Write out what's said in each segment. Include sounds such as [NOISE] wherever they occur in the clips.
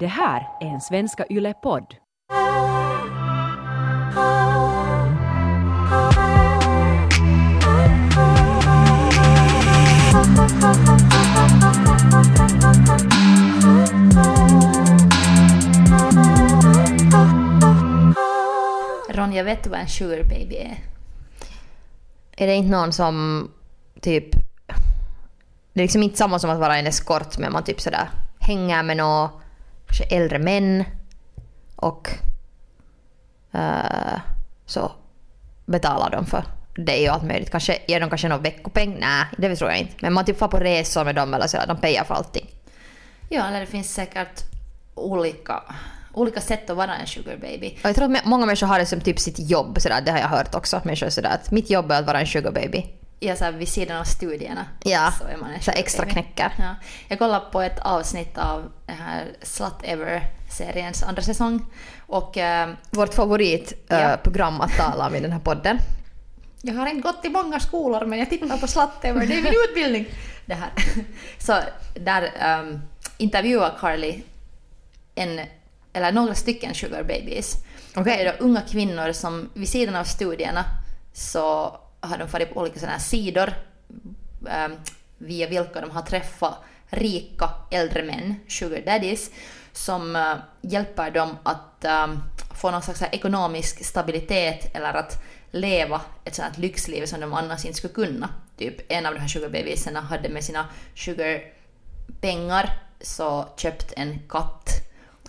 Det här är en Svenska Yle-podd. Ronja, vet du vad en sugar baby är? Är det inte någon som typ... Det är liksom inte samma som att vara en eskort men man typ sådär hänger med någon kanske äldre män och eh, så betalar de för dig och allt möjligt. Kanske ger de kanske någon veckopeng? Nej, det tror jag inte. Men man typ får på resor med dem eller så, de pejar för allting. Ja, eller det finns säkert olika, olika sätt att vara en sugar baby. Och jag tror att många människor har det som typ sitt jobb, sådär, det har jag hört också. Människor sådär att mitt jobb är att vara en sugar baby. Ja, så här, vid sidan av studierna Ja, så är man en så extra baby. knäcker. Ja. Jag kollade på ett avsnitt av den här Slut Ever-seriens andra säsong. Och eh, Vårt favoritprogram Ja. program att tala om i den här podden. [LAUGHS] jag har inte gått i många skolor men jag tittar på Slut Ever, det är min [LAUGHS] utbildning. Det här. [LAUGHS] Så där um, intervjuar Carly en, eller några stycken sugar babies. Okej. Det är då unga kvinnor som vid sidan av studierna så har de farit på olika sådana här sidor um, via vilka de har träffat rika äldre män, sugar daddies, som eh, hjälper dem att um, få någon slags ekonomisk stabilitet eller att leva ett sånt lyxliv som de annars inte skulle kunna. Typ en av de här sugar babiesarna hade med sina sugar-pengar så köpt en katt.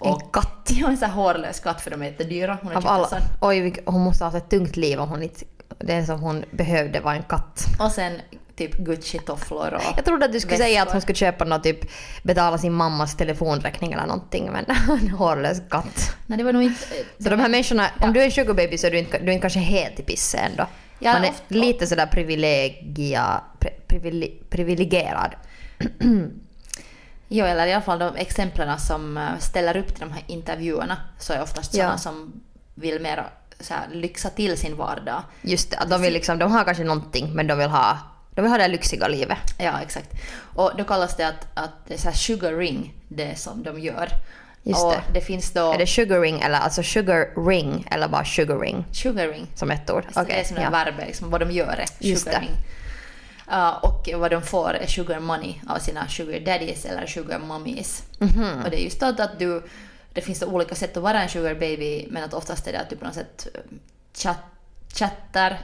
En katt? [LAUGHS] Ja, en sån här hårlös katt för de är jättedyra. Hon har Av alla. Oj, hon måste ha haft ett tungt liv om hon inte... Det som hon behövde var en katt. Och sen typ Gucci-tofflor och... Jag trodde att du skulle säga att väskor. hon skulle köpa något typ betala sin mammas telefonräkning eller någonting men [LAUGHS] en hårlös katt. Nej, det var nog inte... Så de här människorna, om du är en sugar baby så är du inte, du är inte kanske helt i pisse ändå. Ja, Man är ofta- lite sådär privilegia, pri, privile, privilegierad. Jo, eller i alla fall de exemplen som eh, ställer upp till de här intervjuerna så är oftast Ja. sådana som vill mer så här, lyxa till sin vardag. Just det, att de vill liksom, de har kanske någonting men de vill ha, de vill ha det lyxiga livet. Ja, exakt. Och då kallas det att, att det är så här sugar ring, det som de gör. Just och det. det finns då... Är det sugar ring eller alltså sugar ring eller bara sugar ring Sugar ring. som ett ord? Så det är som ja. verbet, liksom, vad de gör är Just sugar det. ring. Ja, och vad de får är sugar money av sina sugar daddies eller sugar mummies. Mhm. Och det är just att, att du, det finns då olika sätt att vara en sugar baby men att oftast är det att du på något sätt eh, chatt, chattar.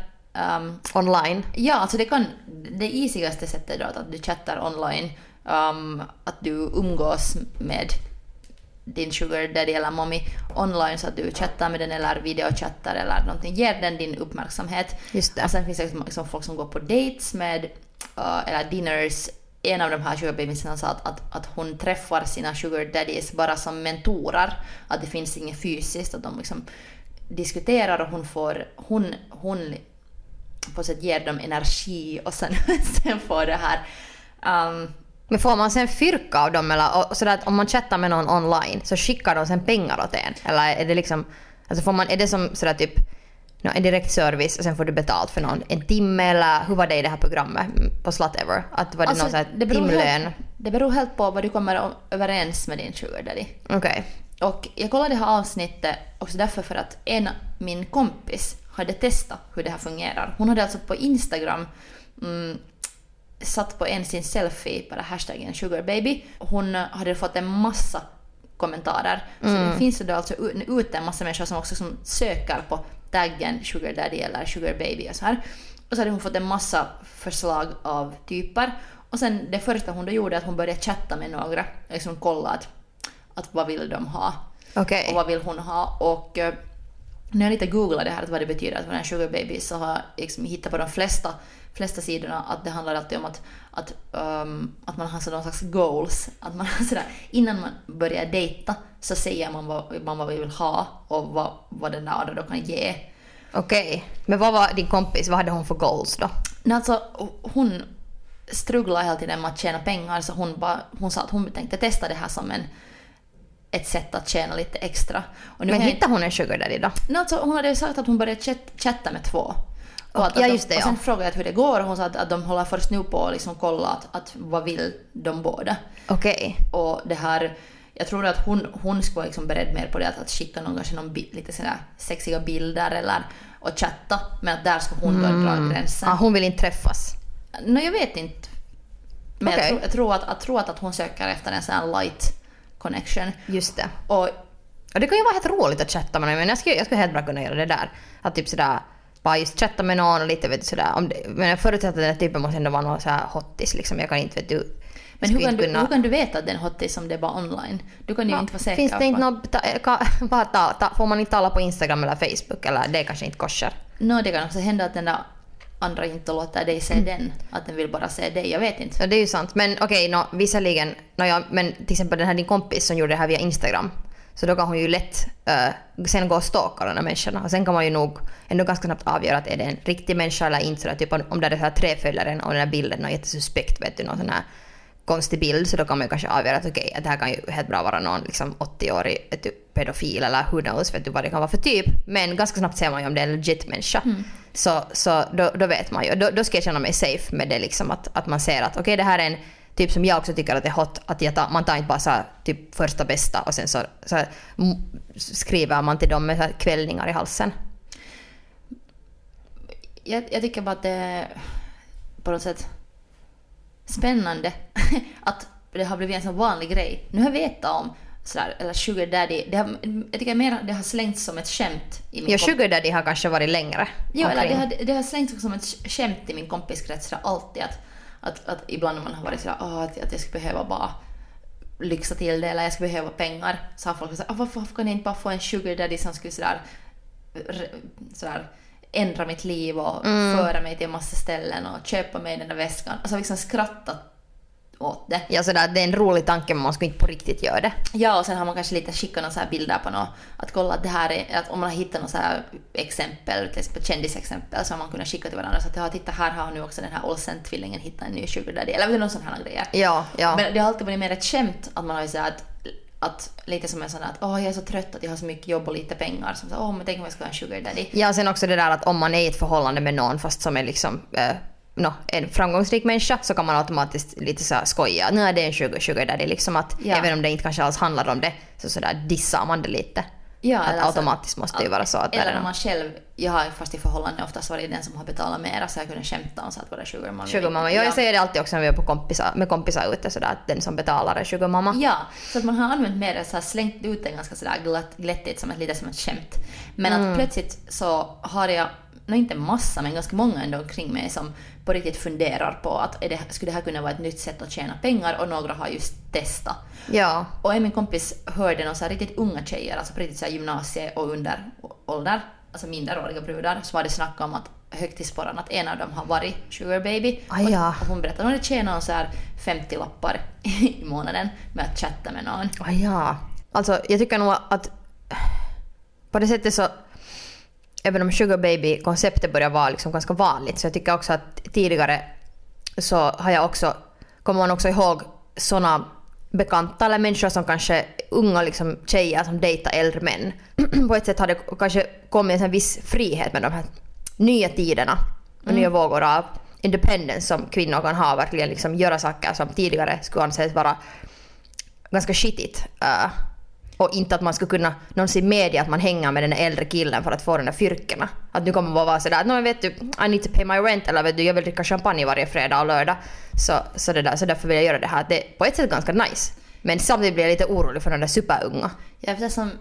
Um, Online. ja, alltså det kan, det easigaste sättet då att du chattar online, um, att du umgås med din sugar daddy eller mommy online så att du chattar med den eller videochattar eller någonting. Ger den din uppmärksamhet. Just det. Och sen finns det liksom folk som går på dates med, uh, eller dinners. En av de här sugarbabiesarna sa att, att, att hon träffar sina sugar daddies bara som mentorer. Att det finns inget fysiskt, att de liksom diskuterar och hon får, hon, hon på sätt ger dem energi och sen, [LAUGHS] sen får det här um, Men får man sen fyrka av dem eller och sådär att om man chattar med någon online så skickar de sen pengar åt en? Eller är det liksom, alltså får man, är det som sådär typ nå, en direkt service och sen får du betalt för någon en timme eller hur var det i det här programmet på Slutever? Att var det Alltså, någon det timlön? Helt, det beror helt på vad du kommer överens med din sugar daddy. Okej. Och jag kollade det här avsnittet också därför för att en, min kompis hade testat hur det här fungerar. Hon hade alltså på Instagram mm, satt på en sin selfie, bara hashtaggen sugarbaby. Hon hade fått en massa kommentarer. Så det finns det då alltså ute en massa människor som också som söker på taggen sugar daddy eller sugar baby och så här. Och så hade hon fått en massa förslag av typer. Och sen det första hon då gjorde att hon började chatta med några, liksom kolla att, att vad vill de ha Okej. och vad vill hon ha. Och eh, när jag lite googlade det här, att vad det betyder att vara en sugar baby, så har jag liksom hittat på de flesta, flesta sidorna att det handlar alltid om att, att, ehm, att man har sådana slags goals. Att man sådär, innan man börjar dejta så säger man vad man vad vi vill ha och vad, vad den där andra då kan ge. Okej. Men vad var din kompis, vad hade hon för goals då? Men alltså, hon strugglade hela tiden med att tjäna pengar så hon, bara, hon sa att hon tänkte testa det här som en, ett sätt att tjäna lite extra. Och nu Men hittade hon en sugar daddy då? No, alltså, hon hade ju sagt att hon började chat- chatta med två. Och Och- att, ja, just det, de, och ja. sen frågade jag hur det går och hon sa att, att de håller först nu på att liksom kolla att, att vad vill de båda. Okej. Och det här, Jag tror att hon, hon skulle vara liksom beredd mer på det att, att skicka någon, kanske någon lite sådär sexiga bilder eller och chatta. Men att där ska hon då dra gränsen. Ah, hon vill inte träffas. No, jag vet inte. Men Okej. jag, tror, jag, tror att, jag tror att, att hon söker efter en sån här light connection. Just det. Och Och det kan ju vara helt roligt att chatta med någon, men jag skulle, jag skulle helt bra kunna göra det där. Att typ sådär, bara just chatta med någon och lite vet du sådär. Om det, men jag förutsätter att den här typen måste ändå vara någon såhär hottis liksom. Jag kan inte vet du. Men hur kan, du, hur kan du veta att den är hottis om det är bara online? Du kan ju inte vara säker Finns det på. inte något, ta, ka, [LAUGHS] bara ta, ta, får man inte tala på Instagram eller Facebook eller det kanske inte korsar? Nå, det kan också hända att den där andra inte låter dig se Mm. den. Att den vill bara se dig. Jag vet inte. Ja, det är ju sant. Men okej, nå visserligen, nå, ja, men till exempel den här din kompis som gjorde det här via Instagram. Så då kan hon ju lätt uh, sen gå och stalka de här människorna. Och sen kan man ju nog ändå ganska snabbt avgöra att är det en riktig människa eller inte. Sådär, typ om, det är så här tre följare och den här bilden är jättesuspekt, vet du, någon sån här konstig bild. Så då kan man ju kanske avgöra att okej, att det här kan ju helt bra vara någon liksom 80-årig vet du, pedofil eller who knows, vet du vad det kan vara för typ. Men ganska snabbt ser man ju om det är en legit människa. Så, så då, då vet man ju. Då, då ska jag känna mig safe med det liksom att, att man ser att okej det här är en typ som jag också tycker att det är hot, att jag tar, man tar inte bara så här, typ första bästa och sen så, så här, skriver man till dem med så här kvällningar i halsen. Jag, jag tycker bara att det är på något sätt spännande [LAUGHS] att det har blivit en sån vanlig grej. Nu har jag vetat om sådär, eller sugar daddy. Det har, jag tycker mer det har slängts som ett skämt i min Ja, sugar daddy har kanske varit längre. Ja, eller det har, det har slängts som ett skämt i min kompiskrets alltid att, att, att ibland när man har varit sådär "Åh, att, att jag skulle behöva bara lyxa till det eller jag skulle behöva pengar så har folk sagt "Ah, varför, varför kan jag inte bara få en sugar daddy som skulle sådär, sådär ändra mitt liv och föra mig till en massa ställen och köpa mig den där väskan. Alltså liksom skrattat åt det. Ja, sådär, det är en rolig tanke men man ska inte på riktigt göra det. Ja, och sen har man kanske lite skickat några så här bilder på något, att kolla att det här är, att om man har hittat något så här exempel, till exempel kändisexempel, så har man kunnat skicka till varandra så att ja, titta här har nu också den här Olsen-tvillingen hittat en ny sugar daddy, eller vet du, någon sån här grejer. Ja, ja. Men det har alltid varit mer ett skämt att man har ju så här att, att lite som en sån att åh jag är så trött att jag har så mycket jobb och lite pengar, som så åh men tänk om jag ska ha en sugar daddy. Ja, sen också det där att om man är i ett förhållande med någon fast som är liksom eh, no, en framgångsrik människa så kan man automatiskt lite så här skoja. Nej, det är en sugar, sugar daddy. Liksom att Ja. även om det inte kanske alls handlar om det så sådär dissar man det lite. Ja, att eller så- automatiskt måste det ju vara så att Eller är när man själv, jag har fast i förhållande oftast varit den som har betalat mera så jag kunde skämta om så att vara sugar mommy. Sugar mamma. Ja, jag säger det alltid också när vi är på kompisar, med kompisar ute sådär att den som betalar är sugar mamma. Ja, så att man har använt mer så här slängt ut det ganska sådär glatt, glättigt som ett, lite som ett skämt. Men Mm. att plötsligt så har jag, nog inte massa men ganska många ändå omkring mig som på riktigt funderar på att är det, skulle det här kunna vara ett nytt sätt att tjäna pengar och några har just testat. Ja. Och en min kompis hörde någon så riktigt unga tjejer, alltså på riktigt så gymnasie och under ålder, alltså minderåriga brudar, som hade snackat om att högt i sporran att en av dem har varit sugar baby. Ah, ja. och, och hon berättade att hon hade tjänat så här 50 lappar [LAUGHS] i månaden med att chatta med någon. Ah, ja. Alltså jag tycker nog att på det sättet så även om sugar baby-konceptet börjar vara liksom ganska vanligt så jag tycker också att tidigare så har jag också, kommer man också ihåg såna bekanta eller människor som kanske unga liksom tjejer som dejtar äldre män. [CLEARS THROAT] På ett sätt har det kanske kommit en viss frihet med de här nya tiderna och nya vågor av independence som kvinnor kan ha verkligen liksom göra saker som tidigare skulle anses vara ganska skitigt. Uh, och inte att man skulle kunna någonsin medge att man hänger med den äldre killen för att få de där fyrkorna. Att nu kommer man bara vara sådär att "Nå, men vet du, I need to pay my rent eller vet du, jag vill dricka champagne varje fredag och lördag. Så, så, det där, så därför vill jag göra det här. Det är på ett sätt ganska nice. Men samtidigt blir jag lite orolig för de där superunga. Ja, eftersom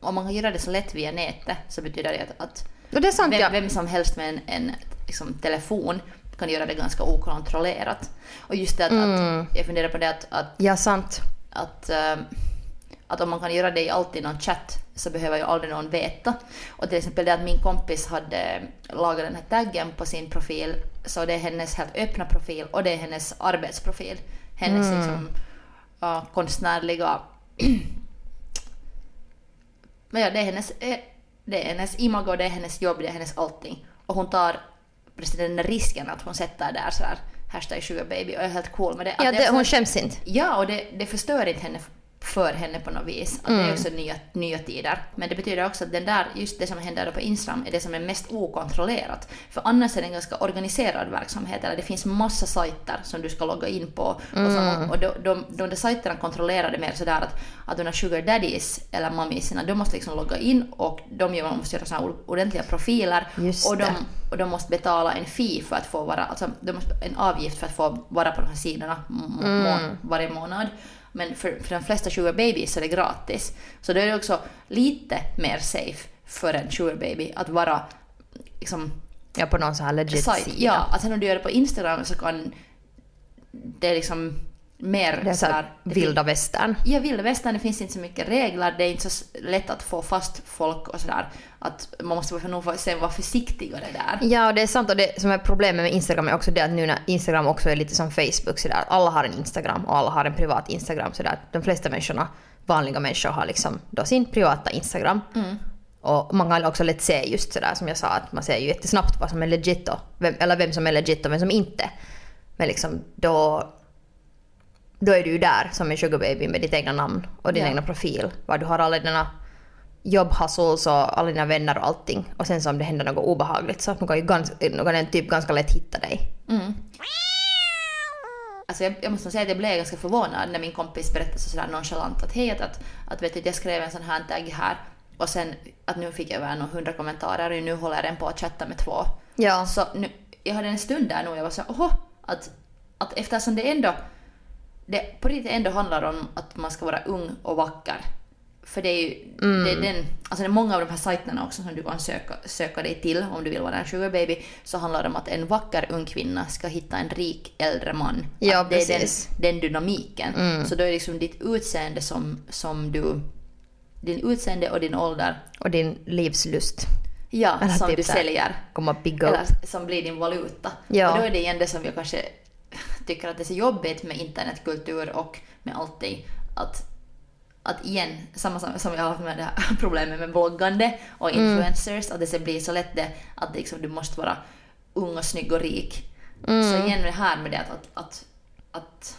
om man kan göra det så lätt via nätet så betyder det att, att det är sant vem, ja. vem som helst med en, en liksom, telefon kan göra det ganska okontrollerat. Och just det att, Mm. att jag funderar på det att, att Ja, sant. att, eh, att om man kan göra det i alltid någon chatt så behöver ju aldrig någon veta. Och till exempel det att min kompis hade lagat den här taggen på sin profil så det är hennes helt öppna profil och det är hennes arbetsprofil. Hennes liksom, ja, konstnärliga... [CLEARS THROAT] Men ja, det är hennes, eh, det är hennes imago, det är hennes jobb, det är hennes allting. Och hon tar precis den där risken att hon sätter där sådär hashtag sugarbaby och är helt cool med det. Ja, det det, så- hon skäms inte. Ja, och det, det förstör inte henne för henne på något vis. Att Det är också nya, nya tider. Men det betyder också att den där, just det som händer på Instagram är det som är mest okontrollerat. För annars är det en ganska organiserad verksamhet. Eller det finns massa sajter som du ska logga in på. Och, så, och de, de, de där sajterna kontrollerar det mer sådär att, att de där sugar daddies eller mummiesarna, de måste liksom logga in och de gör- måste göra här ordentliga profiler. Just och de, det. och de måste betala en fee för att få vara, alltså de måste, en avgift för att få vara på de här sidorna må, varje månad. Men för, för de flesta sugar babies är det gratis. Så då är det också lite mer safe för en sugar baby att vara liksom Ja, på någon sån här legit sida. Ja, att sen om du gör det på Instagram så kan det liksom mer Det är så här det vilda västern. Ja, vilda västern, det finns inte så mycket regler, det är inte så lätt att få fast folk och sådär. Att man måste nog sen vara försiktigare där. Ja, och det är sant. Och det som är problemet med Instagram är också det att nu när Instagram också är lite som Facebook sådär. Alla har en Instagram och alla har en privat Instagram sådär. De flesta människorna, vanliga människor har liksom då sin privata Instagram. Och man kan också lätt se just sådär som jag sa att man ser ju jättesnabbt vad som är legit och vem, eller vem som är legit och vem som inte. Men liksom då då är du ju där som en sugar baby med ditt egna namn och din Ja. egna profil. Var du har alla dina jobbhustles och alla dina vänner och allting. Och sen så om det händer något obehagligt så kan ju gans, någon kan typ ganska lätt hitta dig. Alltså jag, jag måste säga att jag blev ganska förvånad när min kompis berättade så sådär nonchalant att hej, att, att, att vet du, jag skrev en sån här tagg här och sen att nu fick jag över några hundra kommentarer och nu håller den på att chatta med två. Ja. Så nu, jag hade en stund där nog jag var så oho, att, att eftersom det ändå, det på riktigt ändå handlar om att man ska vara ung och vacker. För det är ju, det är den, alltså det är många av de här sajterna också som du kan söka, söka dig till om du vill vara en sugar baby, så handlar det om att en vacker ung kvinna ska hitta en rik äldre man. Ja, att det är den, precis. den dynamiken. Så då är det liksom ditt utseende som, som du, din utseende och din ålder, Och din livslust ja, Eller som typ du säljer. kommer bigga Eller upp. som blir din valuta. Ja. Och då är det igen det som jag kanske tycker att det är så jobbigt med internetkultur och med allting. Att, att igen, samma som, som jag har haft med det här [LAUGHS] problemet med bloggande och Mm. influencers, att det så blir så lätt det att liksom, du måste vara ung och snygg och rik. Mm. Så igen det här med det att, att, att, att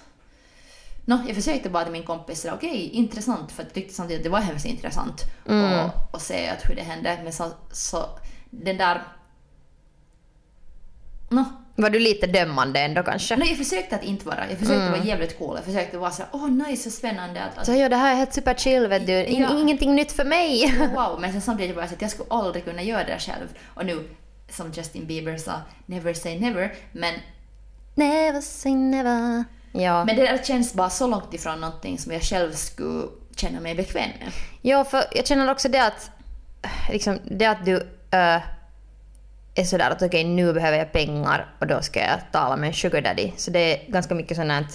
Nå, jag försökte bara till min kompis säga okej, intressant, för jag tyckte samtidigt att det var hemskt intressant Mm. och, och se att hur det hände. Men så, så den där... Nå, Var du lite dömande ändå kanske? nej, jag försökte att inte vara, jag försökte vara jävligt cool. Jag försökte vara såhär, åh nice och spännande att, att Så ja, det här är helt super chill vet du. In, Ja. Ingenting nytt för mig. [LAUGHS] wow. [LAUGHS] Men sen samtidigt var jag så att jag skulle aldrig kunna göra det själv. Och nu, som Justin Bieber sa, never say never. Men, never say never. Ja. men det där känns bara så långt ifrån någonting som jag själv skulle känna mig bekväm med. Ja, för jag känner också det att, liksom, det att du äh, är sådär att okej nu behöver jag pengar och då ska jag tala med en sugar daddy. Så det är ganska mycket sånt här,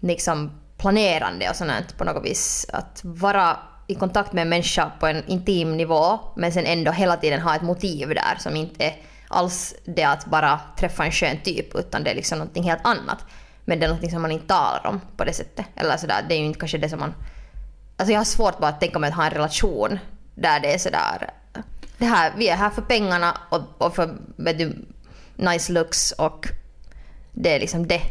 liksom planerande och sånt här på något vis. Att vara i kontakt med en människa på en intim nivå men sen ändå hela tiden ha ett motiv där som inte är alls det att bara träffa en skön typ utan det är liksom någonting helt annat. Men det är någonting som man inte talar om på det sättet. Eller sådär, det är ju inte kanske det som man Alltså jag har svårt bara att tänka mig att ha en relation där det är sådär... Det här, vi är här för pengarna och, och för vet du, nice looks och det är liksom det.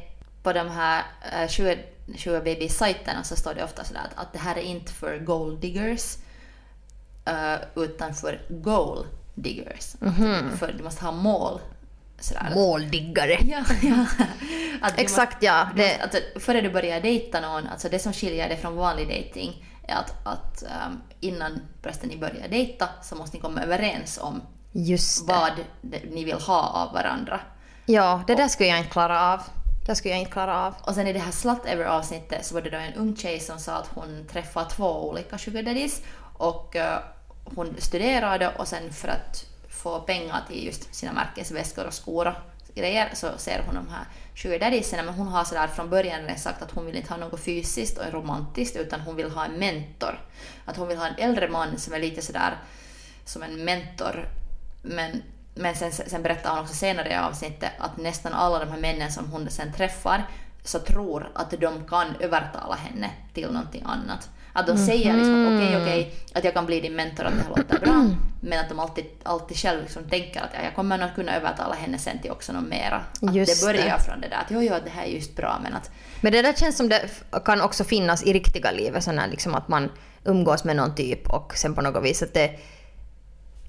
På de här uh, sugar, sugar baby-sajterna så står det ofta sådär att, att det här är inte för gold diggers eh, utan för goal diggers. Att För du måste ha mål. Sådär. Måldiggare. Ja, ja. Exakt ja. måste, Det, alltså, före du börjar dejta någon, alltså det som skiljer det från vanlig dating är att, att ehm, innan förresten ni börjar dejta så måste ni komma överens om vad ni vill ha av varandra. Ja, det där skulle jag inte klara av. Det skulle jag inte klara av. Och sen i det här Slut Ever avsnittet så var det då en ung tjej som sa att hon träffade två olika sugar daddies och eh, hon studerade och sen för att få pengar till just sina märkesväskor och skor grejer så ser hon de här sugar daddiesarna men hon har sådär från början sagt att hon vill inte ha något fysiskt och romantiskt utan hon vill ha en mentor. Att hon vill ha en äldre man som är lite sådär som en mentor men men sen, sen berättar hon också senare i avsnittet att nästan alla de här männen som hon sen träffar så tror att de kan övertala henne till någonting annat. Att de säger liksom att okej, okej, att jag kan bli din mentor, att det här låter bra, [CLEARS THROAT] men att de alltid, alltid själv liksom tänker att ja, jag kommer nog kunna övertala henne sen till också något mera. Att Just det börjar det. från det där att jo, jo, det här är just bra, men att Men det där känns som det kan också finnas i riktiga livet, liksom att man umgås med någon typ och sen på något vis att det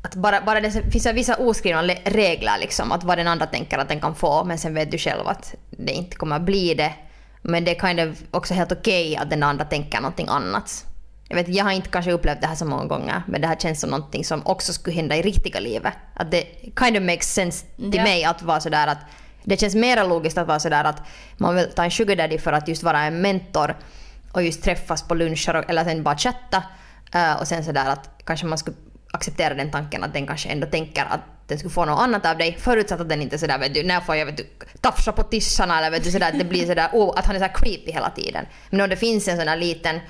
att bara, bara det finns vissa oskrivna le- regler liksom, att vad den andra tänker att den kan få, men sen vet du själv att det inte kommer bli det. Men det är kind of också helt okej att den andra tänker någonting annat. Jag, vet, jag har inte kanske upplevt det här så många gånger, men det här känns som någonting som också skulle hända i riktiga livet. Att det kind of makes sense till Ja. mig att vara sådär att det känns mer logiskt att vara sådär att man vill ta en sugar daddy för att just vara en mentor och just träffas på luncher och, eller sen bara chatta. eh, och sen sådär att kanske man skulle acceptera den tanken att den kanske ändå tänker att den skulle få något annat av dig förutsatt att den inte sådär vet du, när får jag vet du, tafsa på tissarna eller vet du sådär att det blir sådär oh, att han är sådär creepy hela tiden. Men om det finns en sån här liten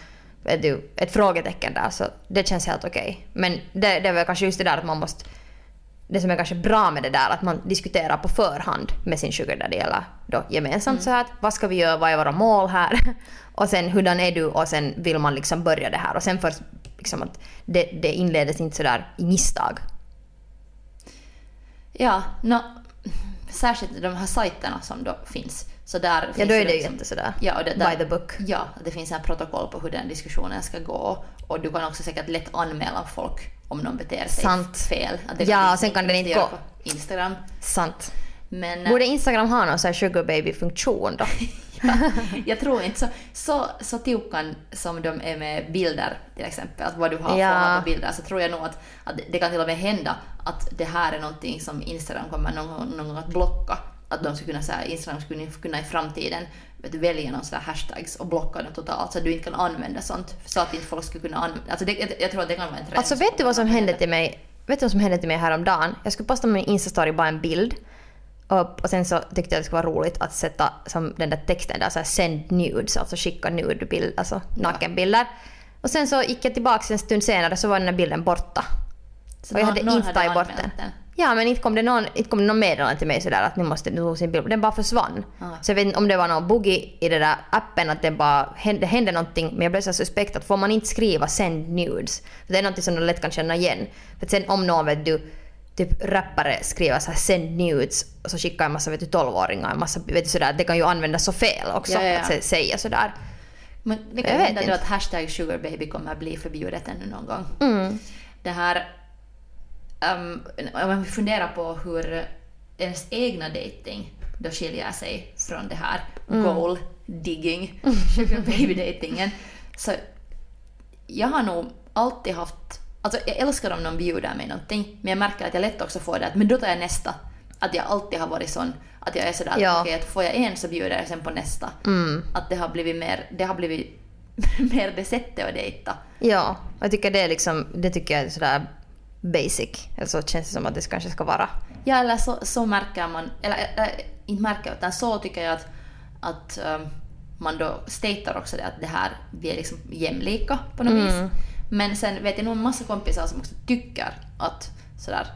vet du, ett frågetecken där så det känns helt okej. Men det, det är väl kanske just det där att man måste det som är kanske bra med det där att man diskuterar på förhand med sin sugar daddy eller då gemensamt så här att vad ska vi göra, vad är våra mål här [LAUGHS] och sen hurdan är du och sen vill man liksom börja det här och sen först liksom att det, det inleds inte sådär i misstag. Ja, no, särskilt de här sajterna som då finns. Så där Ja finns då är det ju liksom- jätte sådär Ja, och det, by the book. Ja, det finns en protokoll på hur den diskussionen ska gå. Och du kan också säkert lätt anmäla folk om någon beter sig Sant. fel. Ja, och sen kan den inte göra gå. Instagram. Sant. Men Borde Instagram ha någon sån här sugar baby funktion då? [LAUGHS] [LAUGHS] jag tror inte så, så, så tiukan som de är med bilder till exempel, att vad du har, Ja. på bilder, så tror jag nog att, att det kan till och med hända att det här är någonting som Instagram kommer någon, någon gång att blocka. Att de skulle kunna säga, Instagram skulle kunna i framtiden vet välja någon sån här hashtags och blocka dem totalt så att du inte kan använda sånt. Så att inte folk skulle kunna använda, alltså det, jag, jag tror att det kan vara en trend. Alltså vet du vad som hände till mig? Vet du vad som hände till mig häromdagen? Jag skulle posta min Insta-story bara en bild. Och, och sen så tyckte jag det skulle vara roligt att sätta som den där texten där så här send nudes, alltså skicka nude-bild, alltså nakenbilder. Och sen så gick jag tillbaka en stund senare så var den där bilden borta. Så och jag någon- hade inte tagit bort den. Ja men inte kom det någon, inte kom det någon meddelande till mig sådär att nu måste du sin bild. Den bara försvann. Ah. Så jag vet inte om det var någon buggy i den där appen att det bara hände, hände någonting men jag blev så suspekt att får man inte skriva send nudes. För det är någonting som de lätt kan känna igen. För sen om någon vet du typ rappare skriver så här send nudes och så skickar en massa vet du 12-åringar en massa vet du sådär det kan ju användas så fel också Ja, ja, att sä- säga sådär. Men det kan hända då att hashtag sugarbaby kommer att bli förbjudet ännu någon gång. Mm. Det här... Um, om man funderar på hur ens egna dating då skiljer sig från det här Mm. goal digging, sugar baby datingen. Så jag har nog alltid haft... Alltså jag älskar om någon bjuder mig någonting, men jag märker att jag lätt också får det att men då tar jag nästa. Att jag alltid har varit sån att jag är sådär Ja. okej, att får jag en så bjuder jag sen på nästa. Att det har blivit mer, det har blivit [LAUGHS] mer det sättet att dejta. Ja, jag tycker det är liksom, det tycker jag är sådär basic. Eller så känns det som att det kanske ska vara. Ja, eller så, så märker man, eller äh, inte märker, utan så tycker jag att, att ähm, man då statar också det att det här, vi är liksom jämlika på något vis. Men sen vet jag nog en massa kompisar som också tycker att sådär,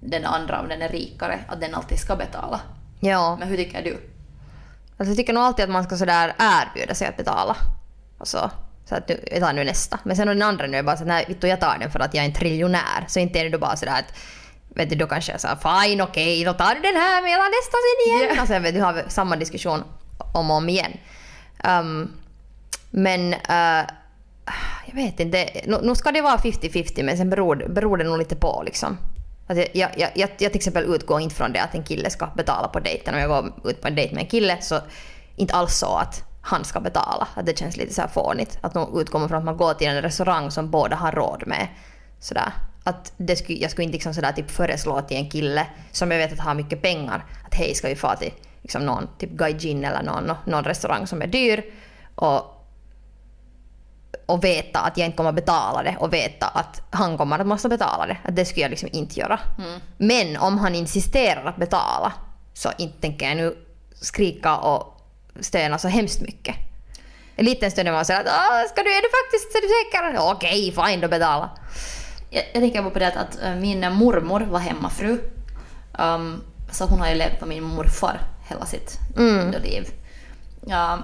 den andra, om den är rikare, att den alltid ska betala. Ja, Men hur tycker du? alltså jag tycker nog alltid att man ska sådär erbjuda sig att betala. Och så, så att nu, jag tar nu nästa. Men sen den andra nu är bara så nej vittu jag tar den för att jag är en triljonär. Så inte är det då bara sådär att vet du, då kanske jag säger fine okej då tar du den här men jag tar nästa sen igen. Ja. Och sen vet du, har vi samma diskussion om och om igen. Um, men uh, jag vet inte, nu, nu ska det vara 50-50 men sen beror, beror det nog lite på liksom. Att jag, jag, jag, jag till exempel utgår inte från det att en kille ska betala på dejten. Om jag går ut på en dejt med en kille så inte alls så att han ska betala. Att det känns lite så här fånigt. Att nog utgår man från att man går till en restaurang som båda har råd med. Sådär. Att det skulle, jag skulle inte liksom sådär typ föreslå till en kille som jag vet att har mycket pengar att hej ska vi få till liksom någon typ gaijin eller någon, någon restaurang som är dyr och och veta att jag inte kommer betala det och veta att han kommer att måste betala det. Att det skulle jag liksom inte göra. Men om han insisterar att betala så inte tänker jag nu skrika och stöna så hemskt mycket. En liten stund är man säger att "Åh, ska du, är du faktiskt, är du säker? Okej, fine då betala. Jag, jag tänker på det att, äh, min mormor var hemmafru. Um, så hon har ju levt på min morfar hela sitt Mm. liv. Ja,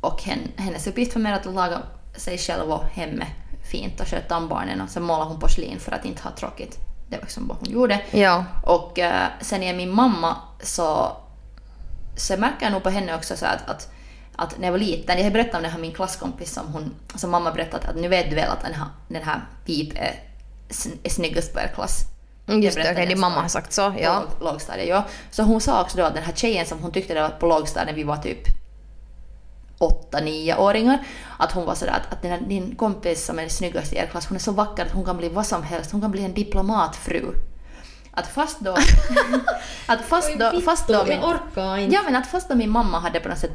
och hen, hennes uppgift var mer att laga sig själv och hemmet fint och sköta om barnen och sen målade hon porslin för att inte ha tråkigt. Det var liksom vad hon gjorde. Ja. Och eh, sen är min mamma så, så märker jag nog på henne också så att, att, att när jag var liten, jag har berättat om det här min klasskompis som, hon, som mamma berättat att nu vet du väl att den här, den här Pip är, är snyggast på er klass. Mm, Just det, okej, din mamma har sagt så. Ja. Låg- lågstadiet, ja. Så hon sa också då att den här tjejen som hon tyckte det var på lågstadiet, vi var typ åtta, nioåringar, att hon var sådär att, att den här, din kompis som är snyggast i er klass, hon är så vacker att hon kan bli vad som helst, hon kan bli en diplomatfru. Att fast då... [LAUGHS] att fast då, fast då min. Ja men att fast då min mamma hade på något sätt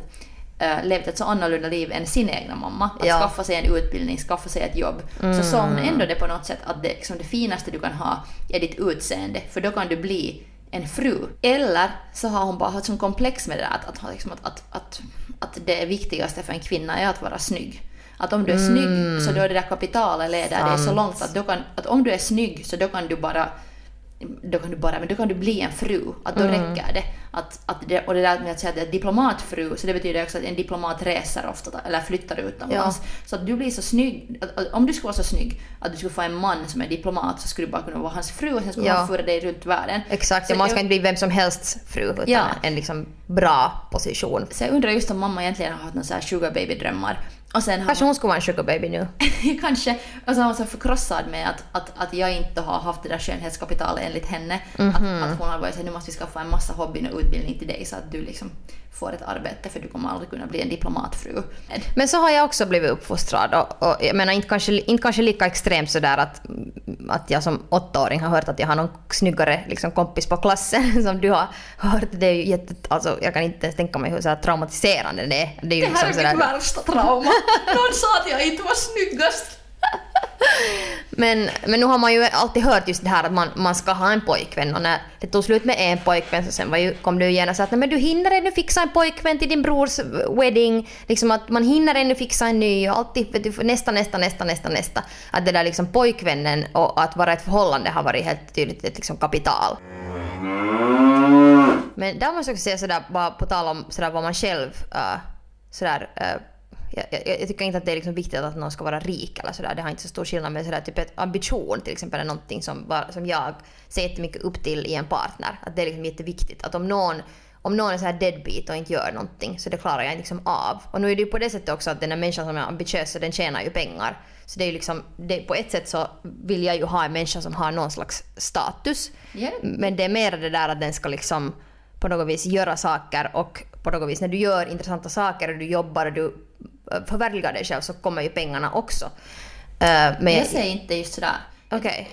äh, levt ett så annorlunda liv än sin egna mamma, att Ja. skaffa sig en utbildning, skaffa sig ett jobb, så såg hon ändå det på något sätt att det, liksom, det finaste du kan ha är ditt utseende, för då kan du bli en fru. Eller så har hon bara haft som komplex med det där att, att, liksom, att, att, att, att det viktigaste för en kvinna är att vara snygg. Att om du är snygg så då är det där kapitalet leder dig så långt att, kan, att om du är snygg så då kan du bara då kan du bara, men då kan du bli en fru. Att då räcker det. Att, att det. Och det där med att säga att det är diplomatfru, så det betyder också att en diplomat reser ofta, eller flyttar utomlands. Så att du blir så snygg, att, att, om du skulle vara så snygg att du skulle få en man som är diplomat så skulle du bara kunna vara hans fru och sen skulle Ja. han föra dig runt världen. Exakt, Så ja, man ska jag- inte bli vem som helst fru utan Ja. en liksom bra position. Så jag undrar just om mamma egentligen har haft några sugar baby-drömmar. Och sen har Kanske hon skulle vara en sugar baby nu. [LAUGHS] Kanske. Och så var hon så förkrossad med att, att, att jag inte har haft det där skönhetskapitalet enligt henne. Mhm. Att, att hon har varit så nu måste vi skaffa en massa hobbyn och utbildning till dig så att du liksom får ett arbete för du kommer aldrig kunna bli en diplomatfru. Men så har jag också blivit uppfostrad och, och jag menar inte kanske, inte kanske lika extremt sådär att, att jag som åttaåring har hört att jag har någon snyggare liksom, kompis på klassen [LAUGHS] som du har hört. Det är ju jätte, alltså, jag kan inte ens tänka mig hur så här traumatiserande det är. Det är ju liksom sådär, värsta trauma. [LAUGHS] Någon sa att jag inte var snyggast. Men, men nu har man ju alltid hört just det här att man, man ska ha en pojkvän och när det tog slut med en pojkvän så sen var ju, kom det ju genast att men du hinner ännu fixa en pojkvän till din brors wedding. Liksom att man hinner ännu fixa en ny och alltid nästa, nästa, nästa, nästa, nästa. Att det där liksom pojkvännen och att vara ett förhållande har varit helt tydligt ett liksom kapital. Men där måste jag också säga sådär, bara på tal om sådär vad man själv uh, sådär uh, jag, jag, jag tycker inte att det är liksom viktigt att någon ska vara rik eller sådär. Det har inte så stor skillnad. Men sådär, typ ett ambition till exempel är någonting som, som jag ser jättemycket upp till i en partner. Att det är liksom jätteviktigt. Att om någon, om någon är så här deadbeat och inte gör någonting så det klarar jag inte liksom av. Och nu är det ju på det sättet också att den här människan som är ambitiös så den tjänar ju pengar. Så det är ju liksom, det, på ett sätt så vill jag ju ha en människa som har någon slags status. Ja. Men det är mer det där att den ska liksom på något vis göra saker och på något vis när du gör intressanta saker och du jobbar och du förverkligar dig själv så kommer ju pengarna också. Eh, men Jag säger inte just sådär.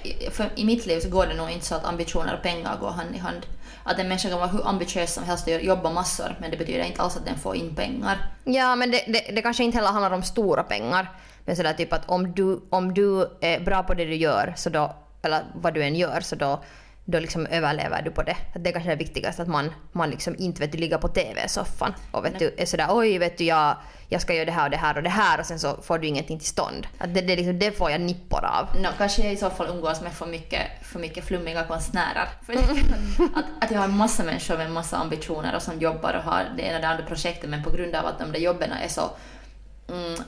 I- För I mitt liv så går det nog inte så att ambitioner och pengar går hand i hand. Att en människa kan vara hur ambitiös som helst och jobba massor men det betyder inte alls att den får in pengar. Ja, men det, det, det kanske inte heller handlar om stora pengar. Men sådär typ att om du, om du är bra på det du gör, så då, eller vad du än gör, så då, då liksom överlever du på det. Att det kanske är viktigast att man, man liksom inte vet du, ligger på TV-soffan och vet du, är sådär oj vet du jag, jag ska göra det här och det här och det här och sen så får du ingenting till stånd. Att det, det, liksom, det får jag nippor av. No, kanske jag i så fall umgås med för mycket, för mycket flummiga konstnärer. [LAUGHS] För att, att jag har en massa människor med en massa ambitioner och som jobbar och har det ena och det andra projektet men på grund av att de där jobben är så mm,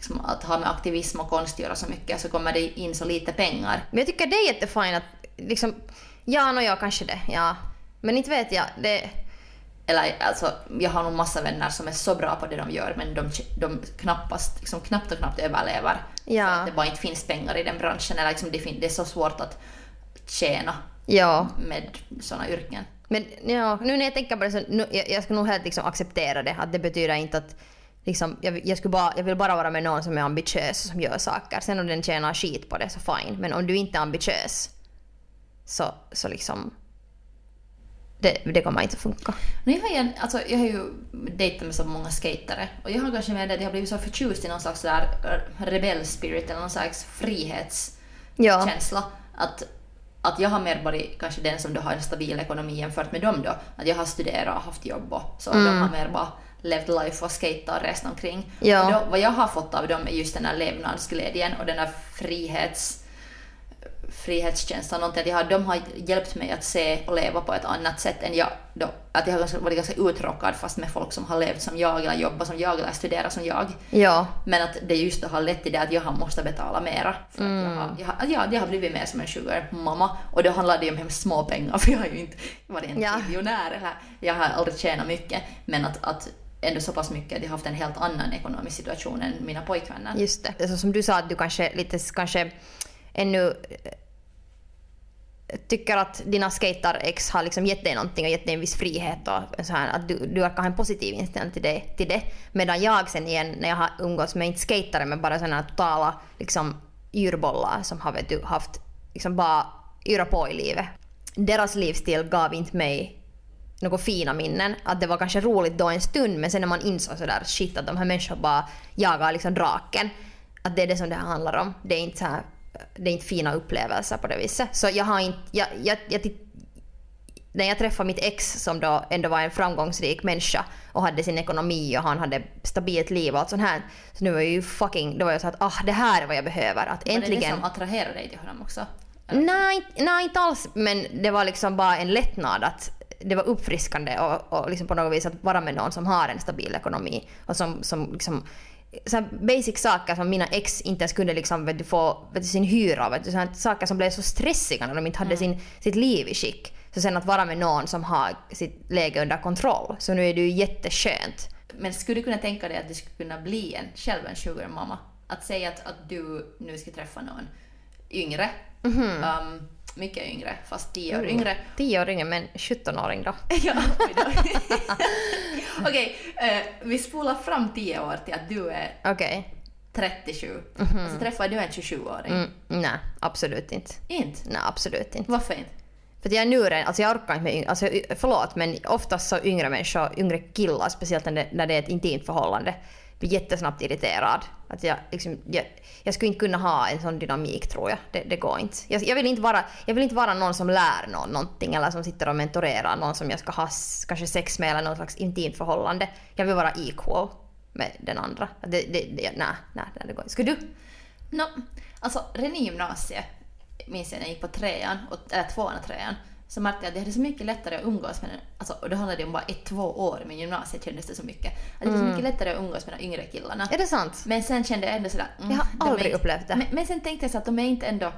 liksom att ha med aktivism och konst göra så mycket så kommer det in så lite pengar. Men jag tycker det är jättefint att liksom, ja och jag kanske det, ja. Men inte vet jag, det... Eller alltså, jag har nog massa vänner som är så bra på det de gör men de, de knappast, liksom, knappt och knappt överlever. Ja. För att det bara inte finns pengar i den branschen eller liksom, det, det är så svårt att tjäna Ja. med sådana yrken. Men ja, nu när jag tänker på det så nu, jag, jag ska nog helt liksom acceptera det. Att det betyder inte att liksom, jag, jag, skulle bara, jag vill bara vara med någon som är ambitiös och som gör saker. Sen om den tjänar skit på det så fine. Men om du inte är ambitiös så, så liksom... Det, det kommer inte att funka. Men jag, har ju, alltså, jag har ju dejtat med så många skatare och jag har kanske med det att jag har blivit så förtjust i någon slags där eh, rebellspirit eller någon slags frihetskänsla. Ja. Att, att jag har mer varit kanske den som då har en stabil ekonomi jämfört med dem då. Att jag har studerat och haft jobb och så. De har mer bara levt life och skejtat och rest omkring. Ja. Och då, vad jag har fått av dem är just den här levnadsglädjen och den här frihets frihetskänsla, någonting att jag har, de har hjälpt mig att se och leva på ett annat sätt än jag då, att jag har varit ganska uttråkad fast med folk som har levt som jag eller jobbat som jag eller studerat som jag. Ja. Men att det just har lett till det att jag har måste betala mera. För att jag, har, jag, har, ja, jag har blivit mer som en sugar-mamma och då handlar det ju om hemskt små pengar [LAUGHS] för jag har ju inte varit en Ja. miljonär eller jag har aldrig tjänat mycket men att, att ändå så pass mycket att jag har haft en helt annan ekonomisk situation än mina pojkvänner. Just det. Alltså, som du sa att du kanske lite kanske ännu eh, tycker att dina skater-ex har liksom gett dig någonting och gett dig en viss frihet och så här, att du, du verkar ha en positiv inställning till det, till det. Medan jag sen igen när jag har umgåtts med inte skatare men bara sådana totala liksom djurbollar som har vet du, haft liksom bara yra på i livet. Deras livsstil gav inte mig några fina minnen. Att det var kanske roligt då en stund men sen när man insåg sådär shit att de här människorna bara jagar liksom draken. Att det är det som det här handlar om. Det är inte så här, det är inte fina upplevelser på det viset. Så jag har inte, jag, jag, jag, när jag träffade mitt ex som då ändå var en framgångsrik människa och hade sin ekonomi och han hade stabilt liv och allt sånt här. Så nu var jag ju fucking, då var jag så att ah det här är vad jag behöver. Att Var det äntligen... det som attraherade dig till honom också? Nej, nej, inte alls. Men det var liksom bara en lättnad att det var uppfriskande och, och liksom på något vis att vara med någon som har en stabil ekonomi och som, som liksom så basic saker som mina ex inte ens kunde liksom, vet du, få vet du, sin hyra här saker som blev så stressiga när de inte hade sin, sitt liv i skick. Så sen att vara med någon som har sitt läge under kontroll. Så nu är det ju jätteskönt. Men skulle du kunna tänka dig att du skulle kunna bli en, själv en sugar-mamma? Att säga att, att du nu ska träffa någon yngre, um, mycket yngre, fast tio år yngre. 10 år yngre men 17-åring då. [LAUGHS] ja, oj då. [LAUGHS] Okej, eh, vi spolar fram tio år till att du är Okej. 37 och så träffar du en 27-åring. Mm, nej, absolut inte. Inte? Nej, absolut inte. Varför inte? För att jag är nu redan, alltså jag orkar inte med yngre, alltså förlåt men oftast så yngre människor, yngre killar speciellt när det, när det är ett intimt förhållande, blir jättesnabbt irriterad. Att jag, liksom, jag, jag skulle inte kunna ha en sån dynamik tror jag. Det, det går inte. Jag, jag, vill inte vara, jag vill inte vara någon som lär någon någonting eller som sitter och mentorerar någon som jag ska ha kanske sex med eller något slags intimt förhållande. Jag vill vara equal med den andra. Det, det, det, nej, nej, nej, det går inte. Skulle du? No, alltså redan i gymnasiet, minns jag när jag gick på trean, och, eller tvåan och trean, så märkte jag att det hade så mycket lättare att umgås med den, alltså, och då handlade det om bara ett, två år, men gymnasiet kändes det så mycket. Att det var så mycket lättare att umgås med de yngre killarna. Är det sant? Men sen kände jag ändå sådär... mm, Jag har aldrig inte- upplevt det. Men, men sen tänkte jag så att de är inte ändå...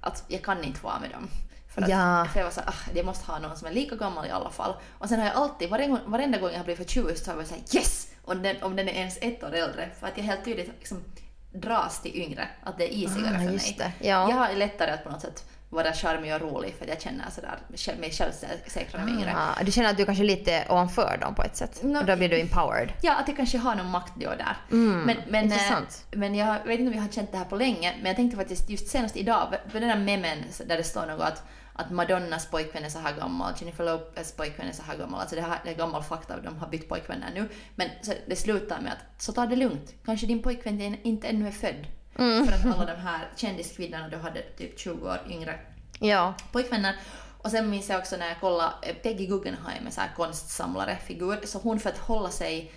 Att jag kan inte vara med dem. För, att, Ja. för jag var så ah, jag måste ha någon som är lika gammal i alla fall. Och sen har jag alltid, varenda, varenda gång jag har blivit förtjust så har jag varit såhär yes! Om den, om den är ens ett år äldre. För att jag helt tydligt liksom dras till yngre. Att det är isigare Ah, för mig. det. Ja. Jag har lättare att på något sätt vara charmig och rolig för att jag känner sådär mig självsäkrare med yngre. Ah, du känner att du kanske är lite ovanför dem på ett sätt? No. Och då blir du empowered? Ja, att jag kanske har någon makt då och där. Mm, men, men, eh, intressant. men jag vet inte om jag har känt det här på länge, men jag tänkte faktiskt just senast idag, för den där memen där det står något att, att Madonnas pojkvän är så här gammal, Jennifer Lopez pojkvän är så här gammal, alltså det, här, det är gammal fakta, de har bytt pojkvänner nu. Men så det slutar med att, så ta det lugnt, kanske din pojkvän inte ännu är född. Mm. För att alla de här kändiskvinnorna då hade typ 20 år yngre Ja. pojkvänner. Och sen minns jag också när jag kollade eh, Peggy Guggenheim, en här konstsamlare-figur, så hon för att hålla sig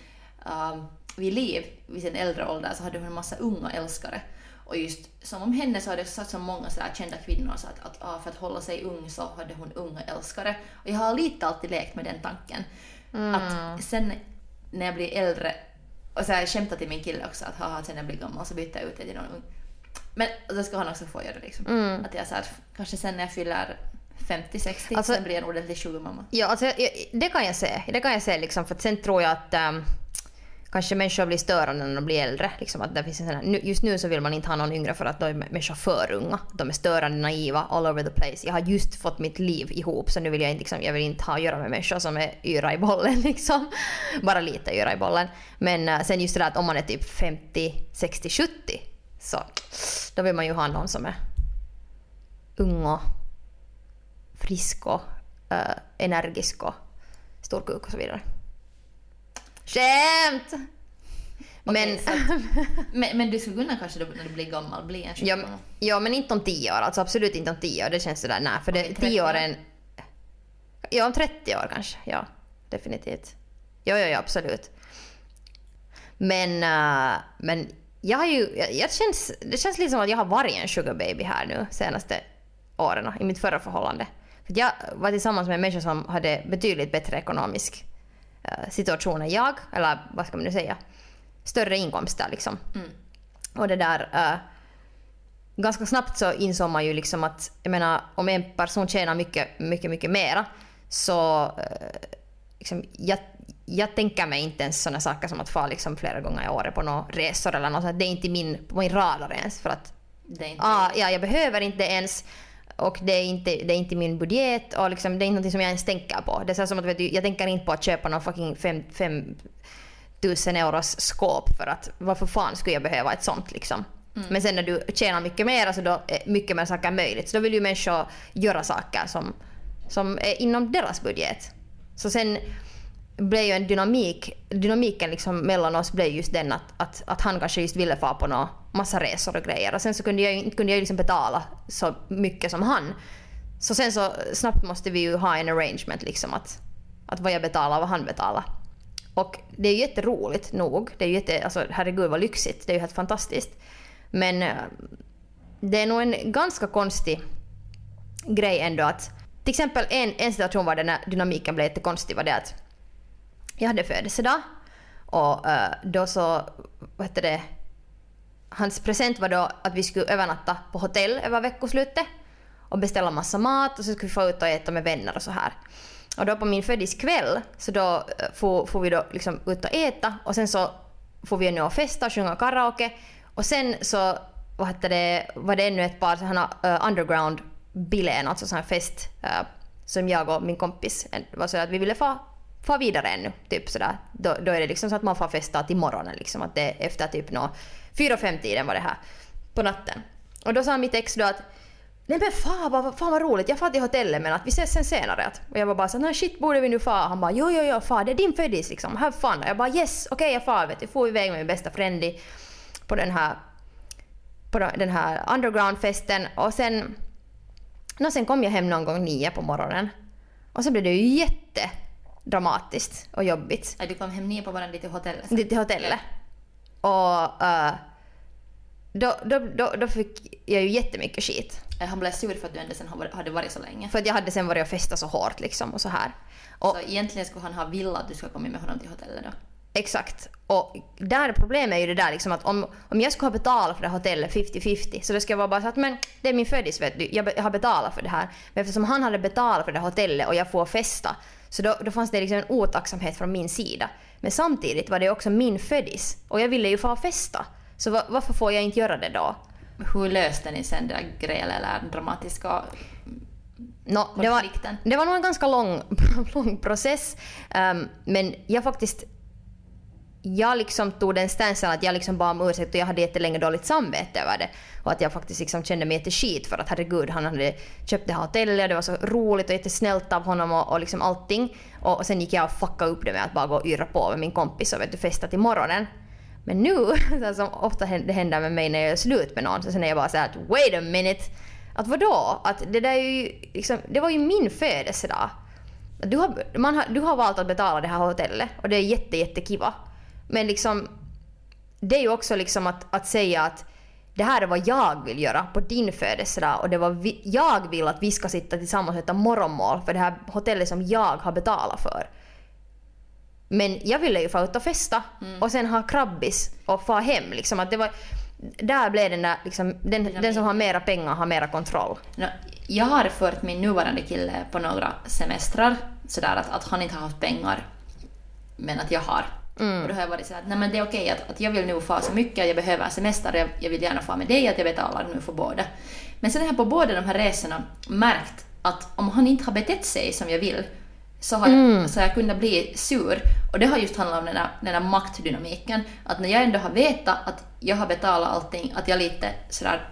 um, vid liv vid sin äldre ålder så hade hon en massa unga älskare. Och just som om henne så hade det sagt så många sådär kända kvinnor så att, att ah, för att hålla sig ung så hade hon unga älskare. Och jag har lite alltid lekt med den tanken. Att sen när jag blir äldre, och så har jag skämtat till min kille också att haha, sen jag blir gammal så byter jag ut det till någon ung. Men då ska han också få göra det liksom. Att jag så här, kanske sen när jag fyller 50-60 Alltså- sen blir jag en ordentlig sugarmamma. Ja, alltså, det kan jag se. Det kan jag se liksom, för sen tror jag att ehm, kanske människor blir störande när de blir äldre. Liksom, att det finns en sån här, just nu så vill man inte ha någon yngre för att då är människor för unga. De är störande, naiva, all over the place. Jag har just fått mitt liv ihop så nu vill jag inte, liksom, jag vill inte ha att göra med människor som är yra i bollen. [LAUGHS] Liksom. Bara lite yra i bollen. Men eh, sen just det där att om man är typ 50, 60, 70 så då vill man ju ha någon som är ung och frisk och uh, energisk och stor kuk och så vidare. Skämt! Men, att- Men, men du skulle kunna kanske då, när du blir gammal bli en ja, ja, men inte om tio år. Alltså absolut inte om tio år. Det känns sådär, nej. För det, 30 tio år är en... Ja, om 30 år kanske. Ja, definitivt. Ja, ja, ja, absolut. Men, eh, men jag har ju... Jag, jag känns, det känns lite som att jag har varit en sugar baby här nu senaste åren i mitt förra förhållande. För jag var tillsammans med en människa som hade betydligt bättre ekonomisk eh, situation än jag, eller vad ska man nu säga, större inkomster liksom. Mm. Och det där... eh, ganska snabbt så insåg man ju liksom att, jag menar om en person tjänar mycket, mycket, mycket mera så eh, liksom, jag, jag tänker mig inte ens sådana saker som att få liksom flera gånger i året på några resor eller något sånt. Det är inte min, på min radar ens för att ah, ja, jag behöver inte ens och det är inte, det är inte min budget och liksom, det är inte något som jag ens tänker på. Det är så som att vet du, jag tänker inte på att köpa någon fucking fem, fem tusen euros skåp för att varför fan skulle jag behöva ett sånt liksom. Men sen när du tjänar mycket mer så då är mycket mer saker möjligt. Så då vill ju människor göra saker som, som är inom deras budget. Så sen blev ju en dynamik, dynamiken liksom mellan oss blev just den att, att, att han kanske just ville få på någon massa resor och grejer och sen så kunde jag ju inte kunde jag liksom betala så mycket som han. Så sen så snabbt måste vi ju ha en arrangement liksom att, att vad jag betalar och vad han betalar. Och det är ju jätteroligt nog. Det är ju jätte, alltså herregud vad lyxigt. Det är ju helt fantastiskt. Men eh, det är nog en ganska konstig grej ändå att till exempel en, en situation var det när dynamiken blev jättekonstig var det att jag hade födelsedag och eh, då så, vad heter det, hans present var då att vi skulle övernatta på hotell över veckoslutet och beställa massa mat och så skulle vi få ut och äta med vänner och så här. Och då på min födelsedagskväll så då eh, får, får vi då liksom ut och äta och sen så får vi ännu och festa och sjunga karaoke och sen så vad heter det, var det ännu ett par sådana uh, eh, underground bilen, alltså sån här fest uh, som jag och min kompis var så att vi ville få, far vidare ännu. Typ sådär. Då, då är det liksom så att man får festa till morgonen liksom. Att det är efter typ nå fyra, fem tiden var det här på natten. Och då sa mitt ex då att Nej men fan vad, fan vad roligt, jag far till hotellet men att vi ses sen senare. Och jag var bara såhär, nej shit borde vi nu fara? Han bara jo jo jo far det är din födis liksom, have fun. Och jag bara yes okej okay, jag far vet du. får iväg med min bästa frendi på den här på den här undergroundfesten och sen no, sen kom jag hem någon gång nio på morgonen och så blev det ju jätte jättedramatiskt och jobbigt Nej, du kom hem nio på morgonen till hotellet. dit till hotellet. Och eh, då, då, då, då fick jag ju jättemycket skit. Han blev sur för att du ändå sen hade varit så länge. För att jag hade sen varit och festat så hårt liksom och så här. Och, Så egentligen skulle han ha velat att du skulle komma med honom till hotellet då. Exakt. Och där problemet är ju det där liksom att om, om jag skulle ha betalat för det här hotellet 50-50 så det ska vara bara så att men det är min födis vet du, jag, be- jag har betalat för det här. Men eftersom han hade betalat för det här hotellet och jag får festa så då, då fanns det liksom en otacksamhet från min sida. Men samtidigt var det också min födis och jag ville ju få festa. Så va, varför får jag inte göra det då? Hur löste ni sen den där grejen eller dramatiska... Nå, det, var, Konflikten. det var nog en ganska lång, [LAUGHS] lång process. Ehm, men jag faktiskt... Jag liksom tog den stansen att jag liksom bad om ursäkt och jag hade jättelänge dåligt samvete över det. Och att jag faktiskt liksom kände mig jätteskit för att herregud han hade köpt det här hotellet och det var så roligt och jättesnällt av honom och, och liksom allting. Och, och sen gick jag och fuckade upp det med att bara gå och yra på med min kompis och vet du, festa till morgonen. Men nu, [LAUGHS] så som ofta det händer med mig när jag är slut med någon, så sen är jag bara såhär att wait a minute. Att vadå? Att det där är ju liksom, det var ju min födelsedag. Du har, man har, du har valt att betala det här hotellet och det är jätte, jättekiva. Men liksom, det är ju också liksom att, att säga att det här är vad jag vill göra på din födelsedag och det var vi, jag vill att vi ska sitta tillsammans och äta morgonmål för det här hotellet som jag har betalat för. Men jag ville ju få ut och festa och sen ha krabbis och få hem. Liksom, att det var, där blev den där, liksom, den, den som har mera pengar har mera kontroll. Nå, jag har fört min nuvarande kille på några semestrar sådär att, att han inte har haft pengar men att jag har. Och då har jag varit såhär att nej men det är okej att, att jag vill nu få så mycket, jag behöver semester, jag, jag vill gärna få med dig, att jag betalar nu för båda. Men sen har jag på båda de här resorna märkt att om han inte har betett sig som jag vill så har, jag, så har jag kunnat bli sur. Och det har just handlat om den där, den där maktdynamiken. Att när jag ändå har vetat att jag har betalat allting, att jag lite sådär,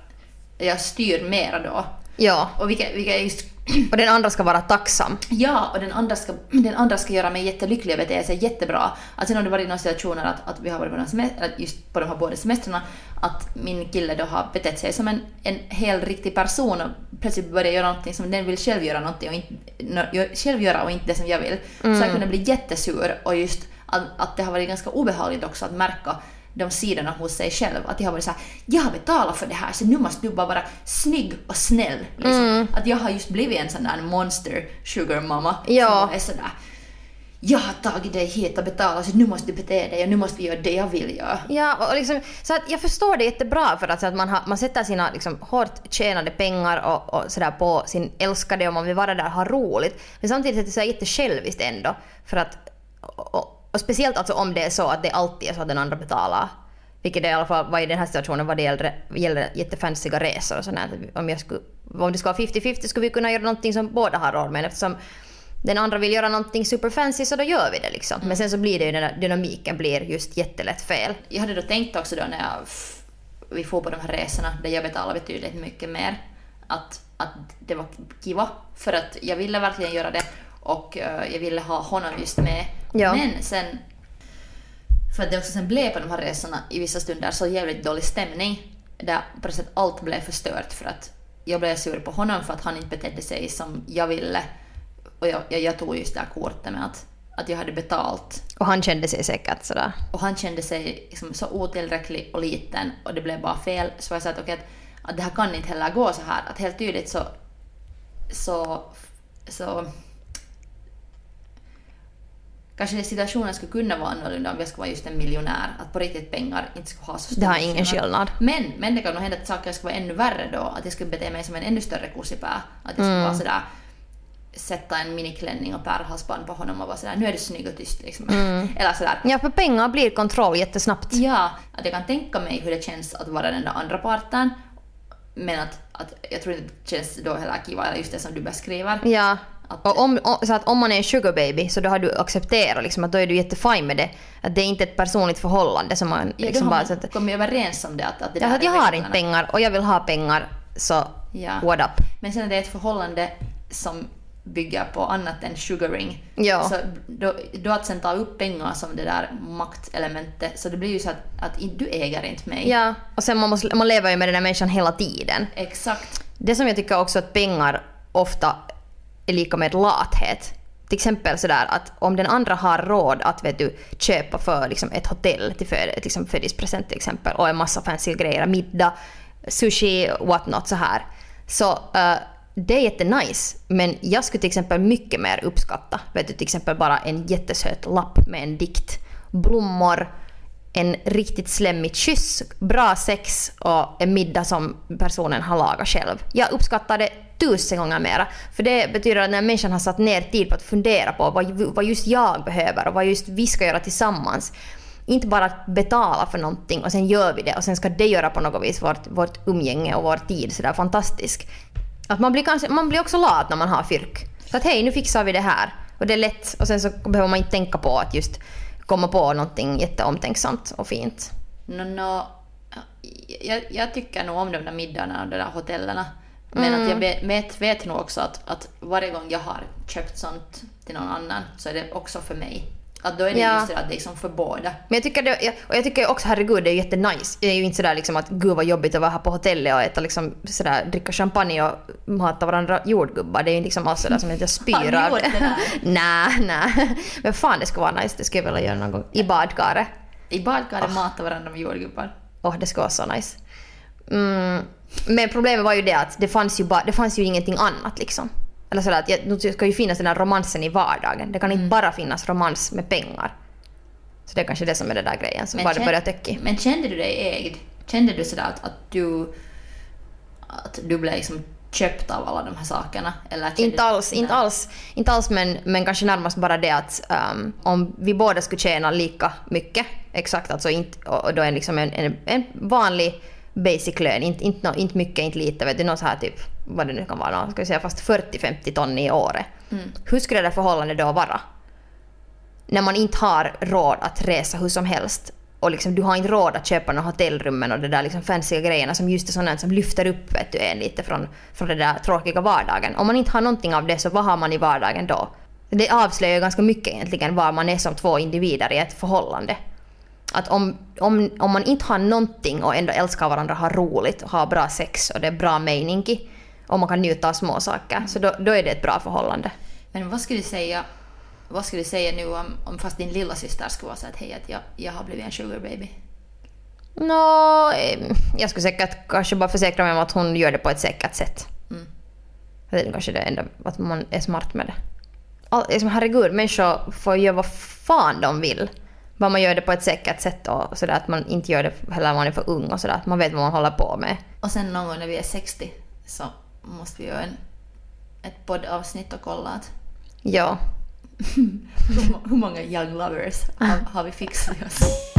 jag styr mera då. Ja, Och vilka, vilka är just och den andra ska vara tacksam. Ja, och den andra ska, den andra ska göra mig jättelycklig och bete sig jättebra. Att sen har det varit några situationer att, att vi har varit på, semester, just på de här båda semestrarna, att min kille då har betett sig som en, en helt riktig person och plötsligt börjar göra någonting som den vill själv göra någonting och inte, själv göra och inte det som jag vill. Så jag kunde bli jättesur och just att, att det har varit ganska obehagligt också att märka de sidorna hos sig själv. Att jag har varit såhär, jag har betalat för det här så nu måste du bara vara snygg och snäll. Liksom. Att jag har just blivit en sån där monster sugar mama Ja. som är sådär jag har tagit dig hit och betalat så nu måste du bete dig och nu måste vi göra det jag vill göra. Ja, och liksom, så att jag förstår det jättebra för att, så att man, har, man sätter sina liksom, hårt tjänade pengar och, och sådär på sin älskade och man vill vara där och ha roligt. Men samtidigt är det så jättesjälviskt ändå. För att, och, och, och speciellt alltså om det är så att det alltid är så att den andra betalar. Vilket det i alla fall var i den här situationen vad det gäller, gäller jättefansiga resor och sånt. Om, jag skulle, om det ska vara 50-50 skulle vi kunna göra någonting som båda har råd med eftersom den andra vill göra någonting superfancy så då gör vi det liksom. Men sen så blir det ju den där dynamiken blir just jättelätt fel. Jag hade då tänkt också då när jag, vi får på de här resorna där jag betalar betydligt mycket mer att, att det var kiva för att jag ville verkligen göra det och eh, jag ville ha honom just med. Ja. Men sen för att det också sen blev på de här resorna i vissa stunder så jävligt dålig stämning där på något sätt allt blev förstört för att jag blev sur på honom för att han inte betedde sig som jag ville och jag, jag, jag tog just det här kortet med att, att jag hade betalt Och han kände sig säkert sådär. och han kände sig liksom så otillräcklig och liten och det blev bara fel. Så jag sa att, okej, att, att det här kan inte heller gå så här. Att helt tydligt så... Så... så Kanske situationen skulle kunna vara annorlunda om jag skulle vara just en miljonär. Att på riktigt pengar inte skulle ha så stor Det har ingen skillnad. Men, men det kan nog hända att saker skulle vara ännu värre då. Att jag skulle bete mig som en ännu större kussipää. Att jag skulle Mm. vara sådär sätta en miniklänning och pärlhalsband på honom och vara sådär nu är du snygg och tyst liksom. Mm. [LAUGHS] Eller sådär. Ja, för pengar blir kontroll jättesnabbt. Ja, att jag kan tänka mig hur det känns att vara den där andra parten. Men att, att jag tror inte det känns då heller kiva, just det som du beskriver. Ja. Att- Och om, så att om man är en sugar baby så då har du accepterat liksom, att då är du jättefine med det. Att det är inte ett personligt förhållande som man Ja, liksom då bara... har man att, kommit överens om det. Att, att det ja, där att jag har inte pengar och jag vill ha pengar så Ja. what up. Men sen är det ett förhållande som bygger på annat än sugaring. Ja. Så då, då att sen ta upp pengar som det där maktelementet, så det blir ju så att, att du äger inte mig. Ja, och sen man, måste, man lever ju med den här människan hela tiden. Exakt. Det som jag tycker också att pengar ofta är lika med lathet. Till exempel sådär att om den andra har råd att vet du, köpa för liksom, ett hotell till för, liksom, födelsedagspresent till exempel och en massa fancy grejer, middag, sushi, what not så här. Så uh, det är jättenice. Men jag skulle till exempel mycket mer uppskatta, vet du, till exempel bara en jättesöt lapp med en dikt, blommor, en riktigt slemmig kyss, bra sex och en middag som personen har lagat själv. Jag uppskattar det tusen gånger mera. För det betyder att när människan har satt ner tid på att fundera på vad, vad just jag behöver och vad just vi ska göra tillsammans. Inte bara att betala för någonting och sen gör vi det och sen ska det göra på något vis vårt, vårt umgänge och vår tid sådär fantastisk. Att man blir, kanske, man blir också lat när man har fyrk. Så att hej, nu fixar vi det här. Och det är lätt och sen så behöver man inte tänka på att just komma på någonting jätteomtänksamt och fint. No, no, jag, jag tycker nog om de där middagarna och de där hotellerna. Men Mm. att jag vet, vet, vet nog också att, att varje gång jag har köpt sånt till någon annan så är det också för mig. Att då är det Ja. just det att liksom för båda. Men jag tycker, det, och jag tycker också herregud det är jättenice. Det är ju inte sådär liksom att gud vad jobbigt att vara här på hotellet och äta liksom sådär, dricka champagne och mata varandra jordgubbar. Det är ju liksom alls sådär som att jag spyr av det? Nej, nej. Men fan det skulle vara nice. Det skulle jag vilja göra någon gång. I badkaret. I badkaret matar varandra med jordgubbar. Åh, det skulle vara så nice. Mm. Men problemet var ju det att det fanns ju, bara, det fanns ju ingenting annat liksom. Eller sådär att jag, nu ska ju finnas den här romansen i vardagen. Det kan Mm. inte bara finnas romans med pengar. Så det är kanske det som är den där grejen som bara det kän- börjar töckig. men kände du dig ägd? Kände du sådär att, att du att du blev liksom köpt av alla de här sakerna? Eller kände Inte alls, inte alls, inte alls men, men kanske närmast bara det att ehm, om vi båda skulle tjäna lika mycket, exakt alltså inte, och då är liksom en, en, en vanlig basic lön, inte, inte, inte mycket, inte lite, vet du, något så här typ, vad det nu kan vara, ska vi säga fast 40-50 ton i året. Hur skulle det förhållandet då vara? När man inte har råd att resa hur som helst och liksom, du har inte råd att köpa några hotellrummen och det där liksom fancy grejerna som just är sådana som lyfter upp vet du, en lite från, från den där tråkiga vardagen. Om man inte har någonting av det så vad har man i vardagen då? Det avslöjar ganska mycket egentligen var man är som två individer i ett förhållande. Att om, om, om man inte har någonting och ändå älskar varandra, har roligt och har bra sex och det är bra mening i och man kan njuta av små saker så då, då är det ett bra förhållande. Men vad skulle du säga, vad skulle du säga nu om, om fast din lilla syster skulle vara så att hej att jag, jag har blivit en sugar baby? Nå, eh, jag skulle säkert kanske bara försäkra mig om att hon gör det på ett säkert sätt. Mm. Det är kanske det enda, att man är smart med det. All, liksom, herregud, människor får göra vad fan de vill. Bara man gör det på ett säkert sätt och sådär att man inte gör det heller när man är för ung och sådär. Att man vet vad man håller på med. Och sen någon gång när vi är 60 så måste vi göra en, ett poddavsnitt och kolla att Ja. [LAUGHS] hur, hur många young lovers har, har vi fixat oss.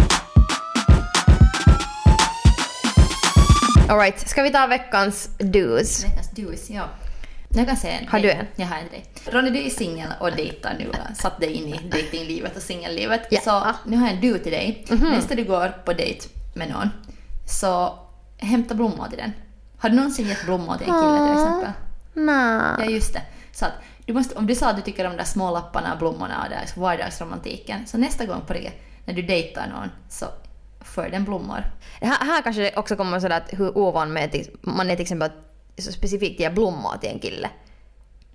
Alright, ska vi ta veckans do's? Veckans do's, ja. Jag kan säga en. Har du en? Jag har en till dig. Ronny, du är singel och dejtar nu. och Satt dig in i datinglivet och singellivet. Ja. Så nu har jag en do till dig. Nästa du går på dejt med någon, så hämta blommor till den. Har du någonsin gett blommor till en kille till exempel? Ja, Nej. just det. Så att du måste, om du sa att du tycker om de där små lapparna, blommorna och där vardagsromantiken, så nästa gång på det, när du dejtar någon, så för den blommor. Här, här kanske det också kommer sådär att hur ovan med man är till exempel så specifikt ge blommor till en kille.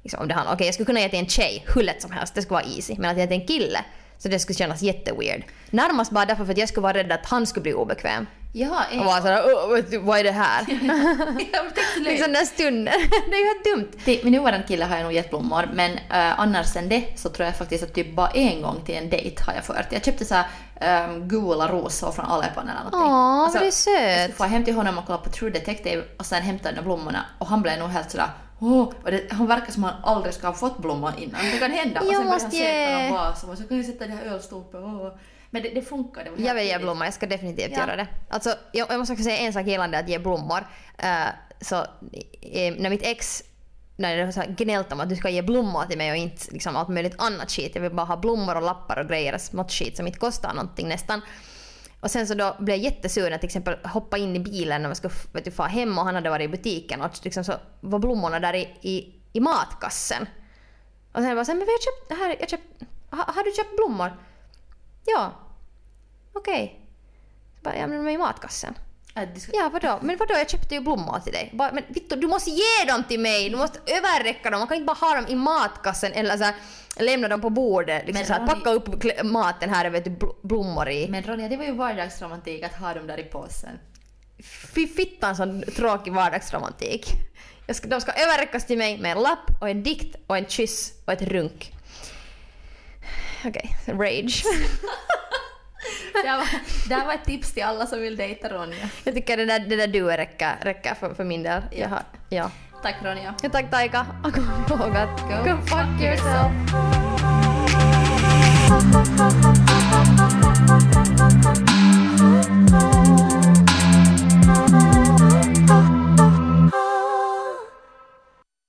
Liksom om det handlar, okej jag skulle kunna ge till en tjej hur lätt som helst, det skulle vara easy. Men att ge till en kille, så det skulle kännas jätteweird. Närmast bara därför för att jag skulle vara rädd att han skulle bli obekväm. Ja, Och sådär "Åh, vet du, vad är det här? [LAUGHS] [LAUGHS] Liksom den stunden. [LAUGHS] det är ju helt dumt. Till min nuvarande kille har jag nog gett blommor, men uh, annars än det så tror jag faktiskt att typ bara en gång till en dejt har jag fört. Jag köpte så här um, gula rosor från Alepan eller någonting. Åh, Alltså, det är Jag skulle få hem till honom och kolla på True Detective och sen hämta de där blommorna och han blev nog helt sådär Åh, och det, han verkar som att han aldrig ska ha fått blommor innan. Det kan hända. och Jag sen började måste han någon vas och så kan jag sätta det här ölstolpen. Åh. Men det, det funkar. Det Jag vill ge blommor, jag ska definitivt Ja. göra det. Alltså, jag, jag måste också säga en sak gällande att ge blommor. Eh, så, eh, när mitt ex när det så gnällt om att du ska ge blommor till mig och inte liksom allt möjligt annat skit. Jag vill bara ha blommor och lappar och grejer, smått skit som inte kostar någonting nästan. Och sen så då blev jag jättesur när jag till exempel hoppa in i bilen när man skulle vet du, fara hem och han hade varit i butiken och liksom så var blommorna där i, i, i matkassen. Och sen var jag så här, men har köpt, här, jag köpt, har, har du köpt blommor? Ja. Okej. Så Bara, ja men de är i matkassen. Ska- Ja vadå? Men vadå jag köpte ju blommor till dig. Bara, men Vittu du måste ge dem till mig! Du måste överräcka dem. Man kan inte bara ha dem i matkassen eller så här, lämna dem på bordet. Liksom Men så här, Ronny- packa upp maten här vet du, blommor i. Men Ronja, det var ju vardagsromantik att ha dem där i påsen. Fy fittan sån tråkig vardagsromantik. Jag ska, de ska överräckas till mig med en lapp och en dikt och en kyss och ett runk. Okej, okay. rage. [LAUGHS] det, här var, det här var ett tips till alla som vill dejta Ronja. Jag tycker det där, det där du räcker, räcker för, för min del. Ja. Har, ja. Tack Ronja. Ja, tack Taika. Och kom ihåg att go, go fuck, fuck yourself. yourself.